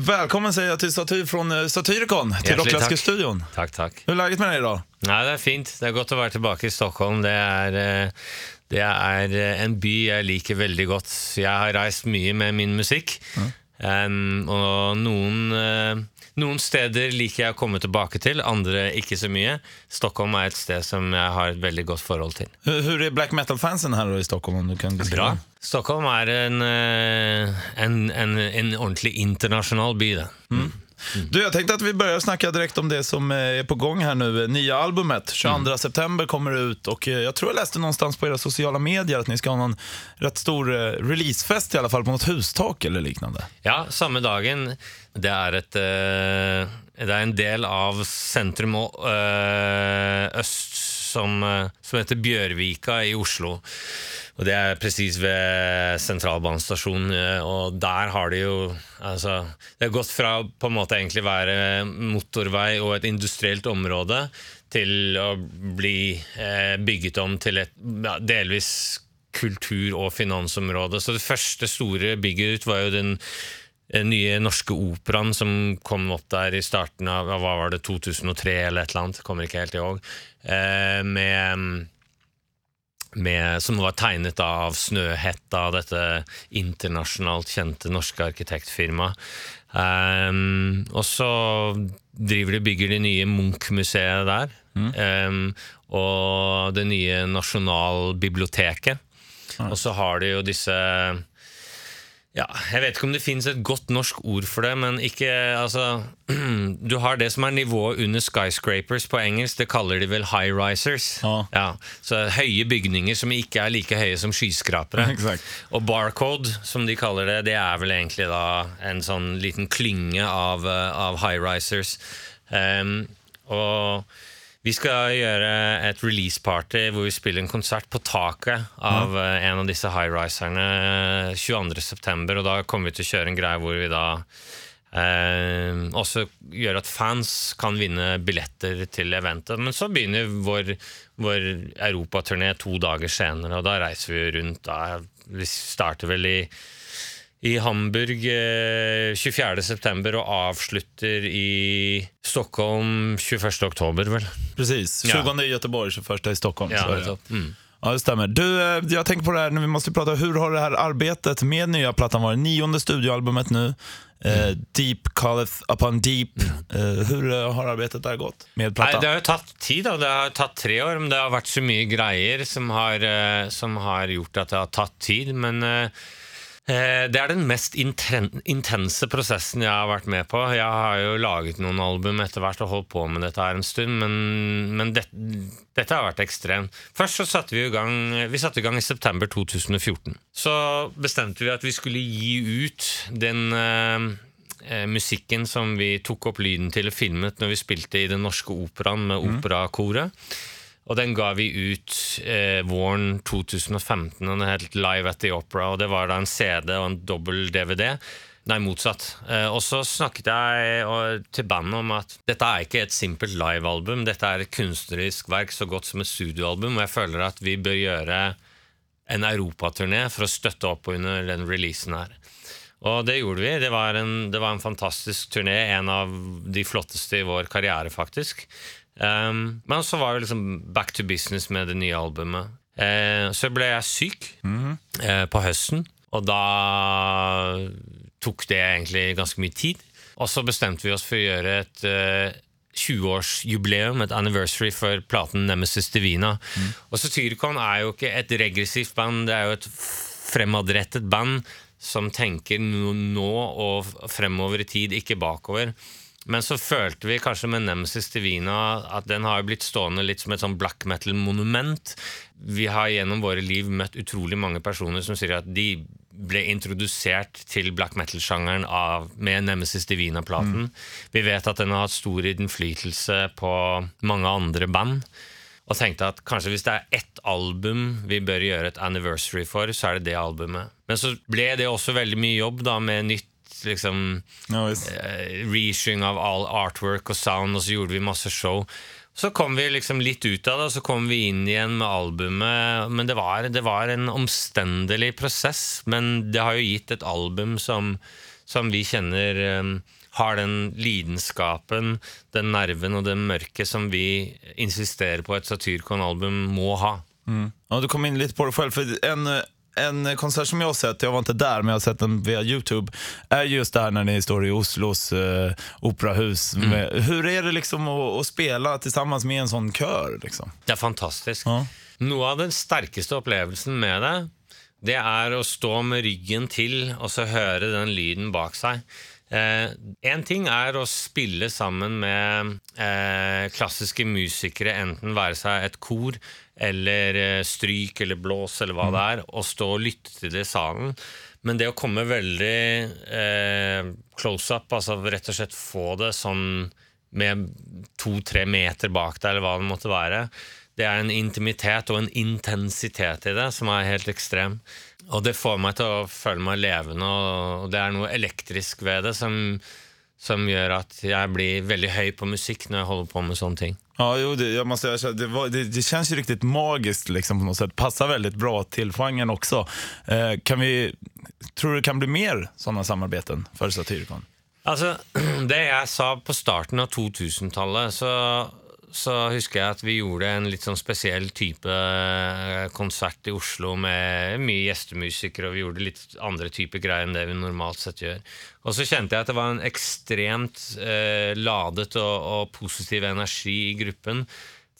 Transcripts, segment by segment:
Välkommen säger jag till Satyr från eh, Satyricon, till Rockklassikerstudion. Takk, takk. Hur är läget med dig idag? Nei, det er fint. Det er godt å være tilbake i Stockholm. Det er, eh, det er eh, en by jeg liker veldig godt. Jeg har reist mye med min musikk. Um, og noen, eh, noen steder liker jeg å komme tilbake til, andre ikke så mye. Stockholm er et sted som jeg har et veldig godt forhold til. Hvordan er black metal-fansen her i Stockholm? Om du kan beskriva? Bra. Stockholm er en, eh, en, en, en ordentlig internasjonal by. Du, jag tänkte att vi börjar snacka direkt om det som eh, är på gång här nu. Nya albumet, 22 Mm. september kommer det ut och eh, jag tror jag läste någonstans på era sociala medier att ni ska ha någon rätt stor eh, releasefest i alla fall på något hustak eller liknande. Ja, samme dagen. Det er, ett det er en del av sentrum og øst som, som heter Bjørvika i Oslo. Og det er presis ved sentralbanestasjonen, eh, og der har de jo altså, Det har gått fra på en måte egentlig være motorvei og et industrielt område til å bli eh, bygget om til et ja, delvis kultur- og finansområde. Så det første store bygget ut var jo den eh, nye norske operaen som kom opp der i starten av hva var det, 2003 eller et eller annet, kommer ikke helt ihåg, eh, med, med, som var tegnet av Snøhetta, dette internasjonalt kjente norske arkitektfirmaet. Um, og så driver de bygger det nye Munch-museet der. Um, og det nye Nasjonalbiblioteket. Og så har de jo disse ja, Jeg vet ikke om det finnes et godt norsk ord for det, men ikke altså, Du har det som er nivået under skyscrapers på engelsk. Det kaller de vel high risers. Ja. så høye bygninger som ikke er like høye som skyskrapere. Exact. Og Barcode, som de kaller det, det er vel egentlig da en sånn liten klynge av, eh, av high risers. Um, og vi skal gjøre et release-party hvor vi spiller en konsert på taket av mm. en av disse high-riserne 22.9., og da kommer vi til å kjøre en greie hvor vi da eh, også gjør at fans kan vinne billetter til eventet. Men så begynner vår, vår europaturné to dager senere, og da reiser vi rundt. Da. Vi starter vel i i Hamburg eh, 24.9. og avslutter i Stockholm 21.10, vel. Precis, 20 Ja. i Göteborg, 21 i Stockholm. Ja, så det. Mm. Ja, det stämmer. Du, eh, jag tänker på det här, når vi måste prata, hur har det här arbetet med nya plattan varit? Nionde studioalbumet nu, eh, Deep Calleth Upon Deep. Eh, hur eh, har arbetet där gått med plattan? det har jo tatt tid, da. Det har tatt tre år, men det har vært så mye greier som har, eh, som har gjort at det har tatt tid. Men eh, det er den mest intense prosessen jeg har vært med på. Jeg har jo laget noen album etter hvert og holdt på med dette her en stund, men, men det, dette har vært ekstremt. Først så satte vi i gang Vi satte i gang i september 2014. Så bestemte vi at vi skulle gi ut den eh, eh, musikken som vi tok opp lyden til og filmet når vi spilte i Den norske operaen med operakoret. Og den ga vi ut eh, våren 2015. og Den het Live at the Opera. Og det var da en CD og en dobbel DVD. Nei, motsatt. Eh, og så snakket jeg og, til bandet om at dette er ikke et simpelt livealbum. Dette er et kunstnerisk verk så godt som et studioalbum. Og jeg føler at vi bør gjøre en europaturné for å støtte opp under den releasen her. Og det gjorde vi. Det var en, det var en fantastisk turné. En av de flotteste i vår karriere, faktisk. Um, men så var det liksom back to business med det nye albumet. Uh, så ble jeg syk eh, på høsten, og da tok det egentlig ganske mye tid. Og så bestemte vi oss for å gjøre et uh, 20-årsjubileum, et anniversary for platen Nemesis Divina. Og så Tyrkon er jo ikke et regressivt band, det er jo et fremadrettet band som tenker nå og fremover i tid, ikke bakover. Men så følte vi kanskje med Nemesis Divina at den har blitt stående litt som et sånn black metal-monument. Vi har gjennom våre liv møtt utrolig mange personer som sier at de ble introdusert til black metal-sjangeren med Nemesis Divina-platen. Vi vet at den har hatt stor innflytelse på mange andre band. Og tenkte at kanskje hvis det er ett album vi bør gjøre et anniversary for, så er det det albumet. Men så ble det også veldig mye jobb da med nytt liksom no, eh, reissuing av all artwork og sound, og så gjorde vi masse show. Så kom vi liksom litt ut av det, og så kom vi inn igjen med albumet. Men det var, det var en omstendelig prosess. Men det har jo gitt et album som, som vi kjenner um, har den lidenskapen, den nerven og det mørket som vi insisterer på et Satyrkon-album må ha. Ja, du kom inn litt på det selv, for en, en konsert som jag har sett, jag var inte där men jag har sett den via Youtube, är just der när ni står i Oslos eh, operahus. Med, hur är det liksom att, spela tillsammans med en sån kör? Liksom? Det er fantastisk. Ja. Noe av den sterkeste opplevelsen med det, det er å stå med ryggen til og så høre den lyden bak seg. Én ting er å spille sammen med eh, klassiske musikere, enten være seg et kor eller eh, stryk eller blås eller hva det er, og stå og lytte til det i salen. Men det å komme veldig eh, close up, altså rett og slett få det sånn med to-tre meter bak deg, eller hva det måtte være, det er en intimitet og en intensitet i det som er helt ekstrem. Og det får meg til å føle meg levende, og det er noe elektrisk ved det som, som gjør at jeg blir veldig høy på musikk når jeg holder på med sånne ting. Ja, jo, det, jag måste erkänna, det, var, det, det känns ju riktigt magiskt liksom, på något sätt. Passar väldigt bra till genren också. Eh, kan vi, tror du det kan bli mer sånne samarbeten for Satyricon? Altså, Det jeg sa på starten av 2000-tallet, så, så husker jeg at vi gjorde en litt sånn spesiell type eh, konsert i Oslo med mye gjestemusikere, og vi gjorde litt andre typer greier enn det vi normalt sett gjør. Og så kjente jeg at det var en ekstremt eh, ladet og, og positiv energi i gruppen.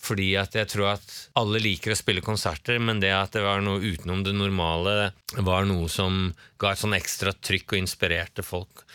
Fordi at jeg tror at alle liker å spille konserter, men det at det var noe utenom det normale, var noe som ga et sånn ekstra trykk og inspirerte folk.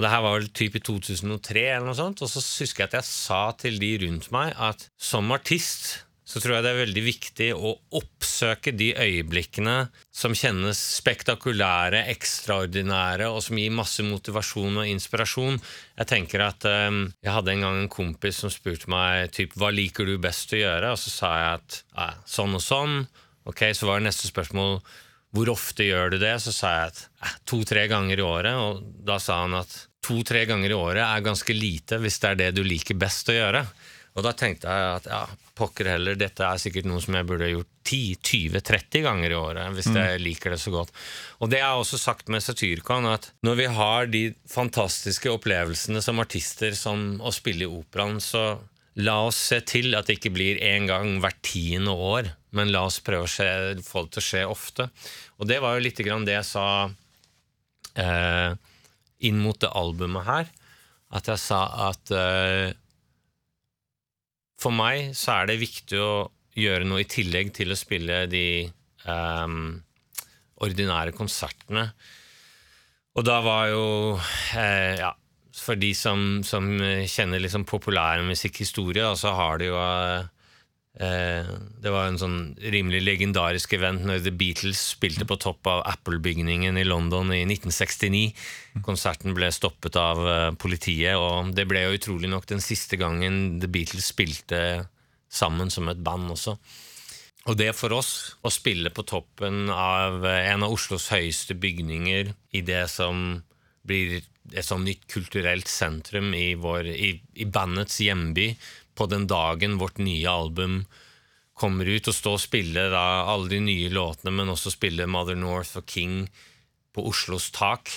Og det her var vel typ i 2003, eller noe sånt, og så husker jeg at jeg sa til de rundt meg at som artist så tror jeg det er veldig viktig å oppsøke de øyeblikkene som kjennes spektakulære, ekstraordinære, og som gir masse motivasjon og inspirasjon. Jeg tenker at um, Jeg hadde en gang en kompis som spurte meg typ, hva liker du best å gjøre, og så sa jeg at sånn og sånn. Ok, Så var det neste spørsmål hvor ofte gjør du det? Så sa jeg at eh, to-tre ganger i året. Og da sa han at to-tre ganger i året er ganske lite hvis det er det du liker best å gjøre. Og da tenkte jeg at ja, pokker heller, dette er sikkert noe som jeg burde gjort 10-20-30 ganger i året, hvis jeg liker det så godt. Og det er også sagt med Satyrkon at når vi har de fantastiske opplevelsene som artister som å spille i operaen, så la oss se til at det ikke blir én gang hvert tiende år, men la oss prøve å se, få det til å skje ofte. Og det var jo litt grann det jeg sa eh, inn mot det albumet her, at jeg sa at eh, for meg så er det viktig å gjøre noe i tillegg til å spille de eh, ordinære konsertene. Og da var jo eh, Ja, for de som, som kjenner liksom populærmusikkhistorie, så har det jo eh, Det var en sånn rimelig legendarisk event når The Beatles spilte på topp av Apple-bygningen i London i 1969. Konserten ble stoppet av eh, politiet, og det ble jo utrolig nok den siste gangen The Beatles spilte sammen som et band også. Og det for oss, å spille på toppen av en av Oslos høyeste bygninger i det som blir et sånn nytt kulturelt sentrum i, vår, i, i bandets hjemby, på den dagen vårt nye album kommer ut, og stå og spille da alle de nye låtene, men også spille Mother North og King på Oslos tak,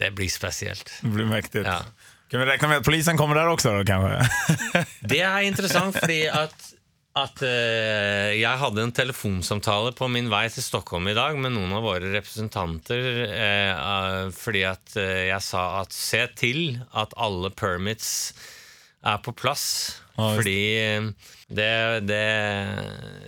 det blir spesielt. Det blir mektig. Ja. Kan vi regne med at polisen kommer der også, da, kanske? Det er interessant, fordi at, at eh, jeg hadde en telefonsamtale på min vei til Stockholm i dag med noen av våre representanter, eh, eh, fordi at eh, jeg sa at se til at alle permits er på plass. Ah, fordi eh, det, det,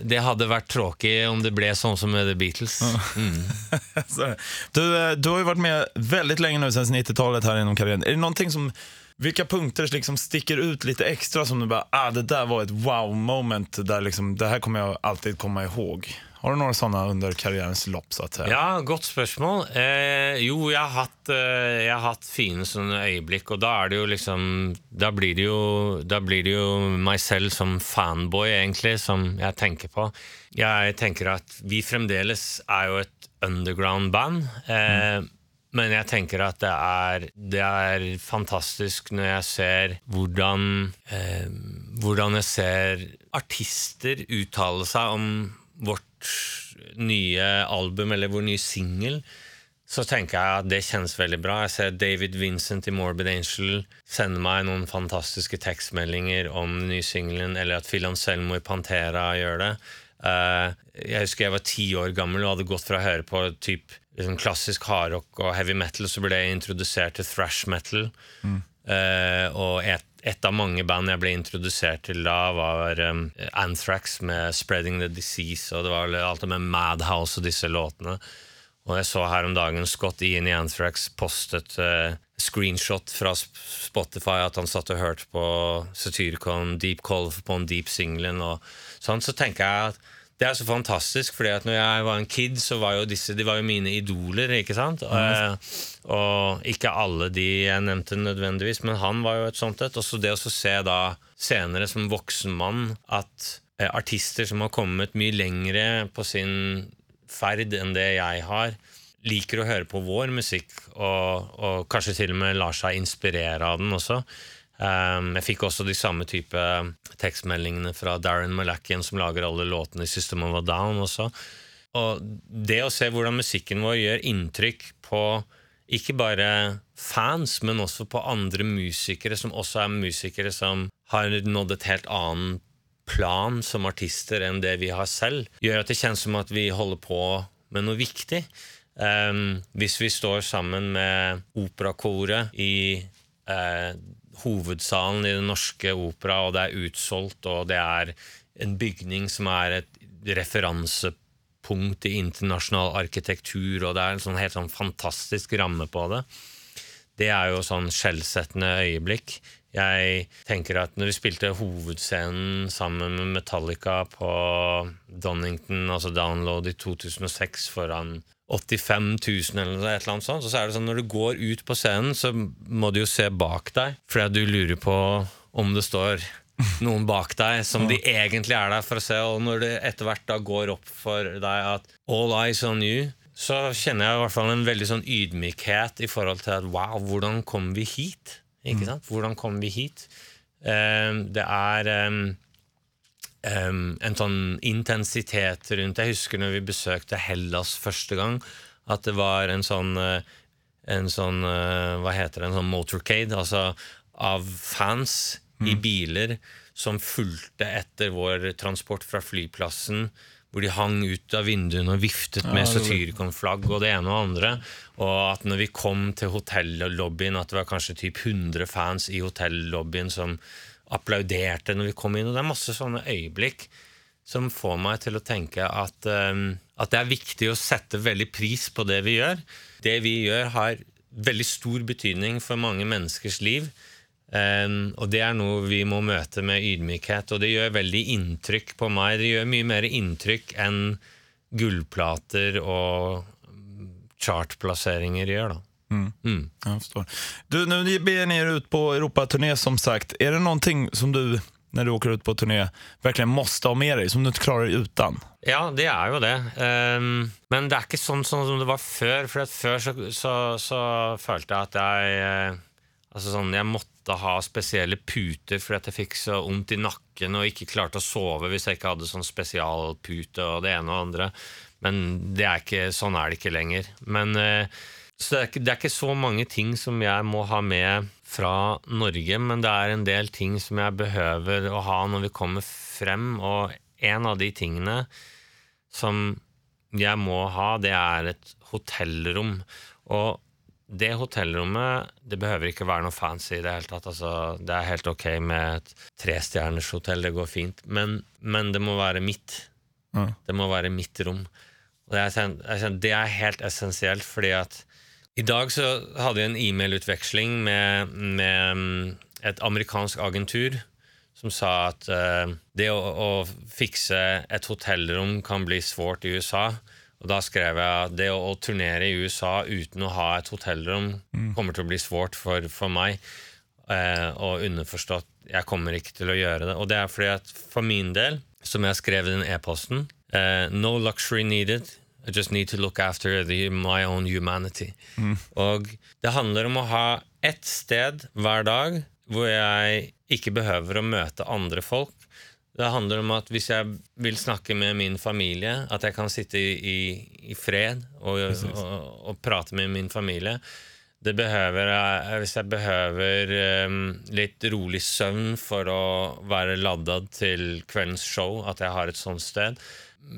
det hadde vært tråkig om det ble sånn som med The Beatles. Mm. Du, du har jo vært med veldig lenge nå siden 90-tallet her gjennom karrieren. Er det någonting som, vilka punkter liksom sticker ut lite extra som du bara, ah det där var ett wow moment, där liksom, det här kommer jag alltid komma ihåg. Har du några sådana under karriärens lopp så att säga? Ja, godt spørsmål. Eh, jo, jeg har, hatt, eh, jeg har hatt fine sånne øyeblikk, og da er det jo liksom Da blir det jo, da blir det jo meg selv som fanboy, egentlig, som jeg tenker på. Jeg tenker at vi fremdeles er jo et underground-band. Eh, Men jeg tenker at det er, det er fantastisk når jeg ser hvordan eh, Hvordan jeg ser artister uttale seg om vårt nye album, eller vår nye singel, så tenker jeg at det kjennes veldig bra. Jeg ser David Vincent i Morbid Angel sende meg noen fantastiske tekstmeldinger om den nye singelen, eller at Phil Anselmo i Pantera gjør det. Uh, jeg husker jeg var ti år gammel og hadde gått fra å høre på typ, liksom klassisk hardrock og heavy metal, så ble jeg introdusert til thrash metal. Mm. Uh, og et, et, av mange band jeg ble introdusert til da, var um, Anthrax med 'Spreading the Disease', og det var alt det med Madhouse og disse låtene. Og jeg så her om dagen Scott Ian i Anthrax postet uh, screenshot fra Spotify at han satt og hørte på Satyricon, Deep Call på en Deep-singelen. Sånn, så tenker jeg at det er så fantastisk, fordi at når jeg var en kid, så var jo disse de var jo mine idoler. ikke sant? Mm. Uh, og ikke alle de jeg nevnte nødvendigvis, men han var jo et sånt et. Og så det å se da senere som voksen mann at eh, artister som har kommet mye lengre på sin ferd enn det jeg har, liker å høre på vår musikk, og, og kanskje til og med lar seg inspirere av den også. Um, jeg fikk også de samme type tekstmeldingene fra Darren Malakian, som lager alle låtene i System of a Down også. Og det å se hvordan musikken vår gjør inntrykk på ikke bare fans, men også på andre musikere, som også er musikere som har nådd et helt annet plan som artister enn det vi har selv, gjør at det kjennes som at vi holder på med noe viktig. Um, hvis vi står sammen med operakoret i uh, hovedsalen i Den norske opera, og det er utsolgt, og det er en bygning som er et referansepunkt i internasjonal arkitektur, og det er en sånn helt sånn fantastisk ramme på det, det er jo sånn skjellsettende øyeblikk. Jeg tenker at når vi spilte hovedscenen sammen med Metallica på Donington, altså Download i 2006 foran 85 000 eller noe, eller annet sånt, så er det sånn når du går ut på scenen, så må du jo se bak deg, fordi du lurer på om det står noen bak deg som de egentlig er der for å se. Og når det etter hvert da går opp for deg at all eyes on you, så kjenner jeg i hvert fall en veldig sånn ydmykhet i forhold til at wow, hvordan kom vi hit? Ikke mm. sant? Hvordan kom vi hit? Um, det er um, um, en sånn intensitet rundt Jeg husker når vi besøkte Hellas første gang, at det var en sånn, uh, en sånn uh, Hva heter det? En sånn motorcade, altså av fans mm. i biler som fulgte etter vår transport fra flyplassen hvor de hang ut av vinduene og viftet med satyrikonflagg og det ene og andre. Og at når vi kom til hotellobbyen, at det var kanskje typ 100 fans i hotellobbyen som applauderte når vi kom inn. Og det er masse sånne øyeblikk som får meg til å tenke at, um, at det er viktig å sette veldig pris på det vi gjør. Det vi gjør, har veldig stor betydning for mange menneskers liv. Um, og det er noe vi må møte med ydmykhet, og det gjør veldig inntrykk på meg. Det gjør mye mer inntrykk enn gullplater og chartplasseringer gjør. da. Mm. Mm. Jeg forstår. Du, nå ber er ut på Europaturné som sagt. Er det noe som du, når du åker ut på turné, virkelig måtte ha med deg, som du ikke klarer uten? Ja, det er jo det. Um, men det er ikke sånn, sånn, som det var før. For før så, så, så, følte jeg at jeg uh, Altså sånn, Jeg måtte ha spesielle puter fordi jeg fikk så vondt i nakken og ikke klarte å sove hvis jeg ikke hadde sånn spesialpute og det ene og andre. Men det er ikke, sånn er det ikke lenger. Men, eh, så det er, ikke, det er ikke så mange ting som jeg må ha med fra Norge, men det er en del ting som jeg behøver å ha når vi kommer frem. Og en av de tingene som jeg må ha, det er et hotellrom. Og det hotellrommet det behøver ikke være noe fancy i det hele tatt. Altså, det er helt ok med et trestjerners hotell, det går fint. Men, men, det må være mitt. Ja. Det må være mitt rom. Og det er, det er helt essensielt, fordi at i dag så hadde jeg en e-mailutveksling med, med, mm, et amerikansk agentur som sa at uh, det å, å fikse et hotellrom kan bli svårt i USA. Og Da skrev jeg at det å, å, turnere i USA uten å ha et hotellrom mm. kommer til å bli svårt for, for meg. Eh, og underforstått jeg kommer ikke til å gjøre det. Og det er fordi at for min del, som jeg skrev i den e-posten eh, No luxury needed. I just need to look after the, my own humanity. Mm. Og det handler om å ha ett sted hver dag hvor jeg ikke behøver å møte andre folk. Det handler om at hvis jeg vil snakke med min familie, at jeg kan sitte i, i, fred og, og, og, prate med min familie. Det behøver, hvis jeg behøver um, litt rolig søvn for å være ladda til kveldens show, at jeg har et sånt sted.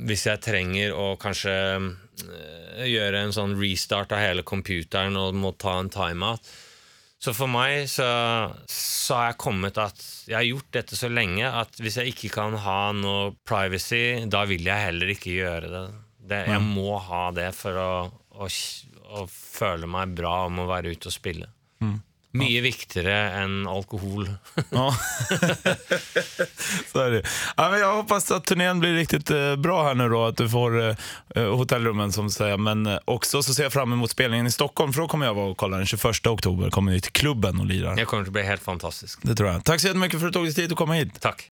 Hvis jeg trenger å kanskje uh, gjøre en sånn restart av hele computeren og må ta en timeout, så for meg så, så, har jeg kommet at jeg har gjort dette så lenge at hvis jeg ikke kan ha noe privacy, da vil jeg heller ikke gjøre det. det jeg må ha det for å, å, å, føle meg bra om å være ute og spille. Mye viktigere enn alkohol. ja. Så är det. Ja, men jag hoppas att turnén blir riktigt eh, bra här nu då, att du får eh, eh hotellrummen som säger. Men også också så ser jag fram emot spelningen i Stockholm, för då kommer jag vara och kolla den 21 oktober. Kommer ni till klubben och lirar. Det kommer att bli helt fantastiskt. Det tror jag. Tack så jättemycket för att du tog dig tid att komma hit. Tack.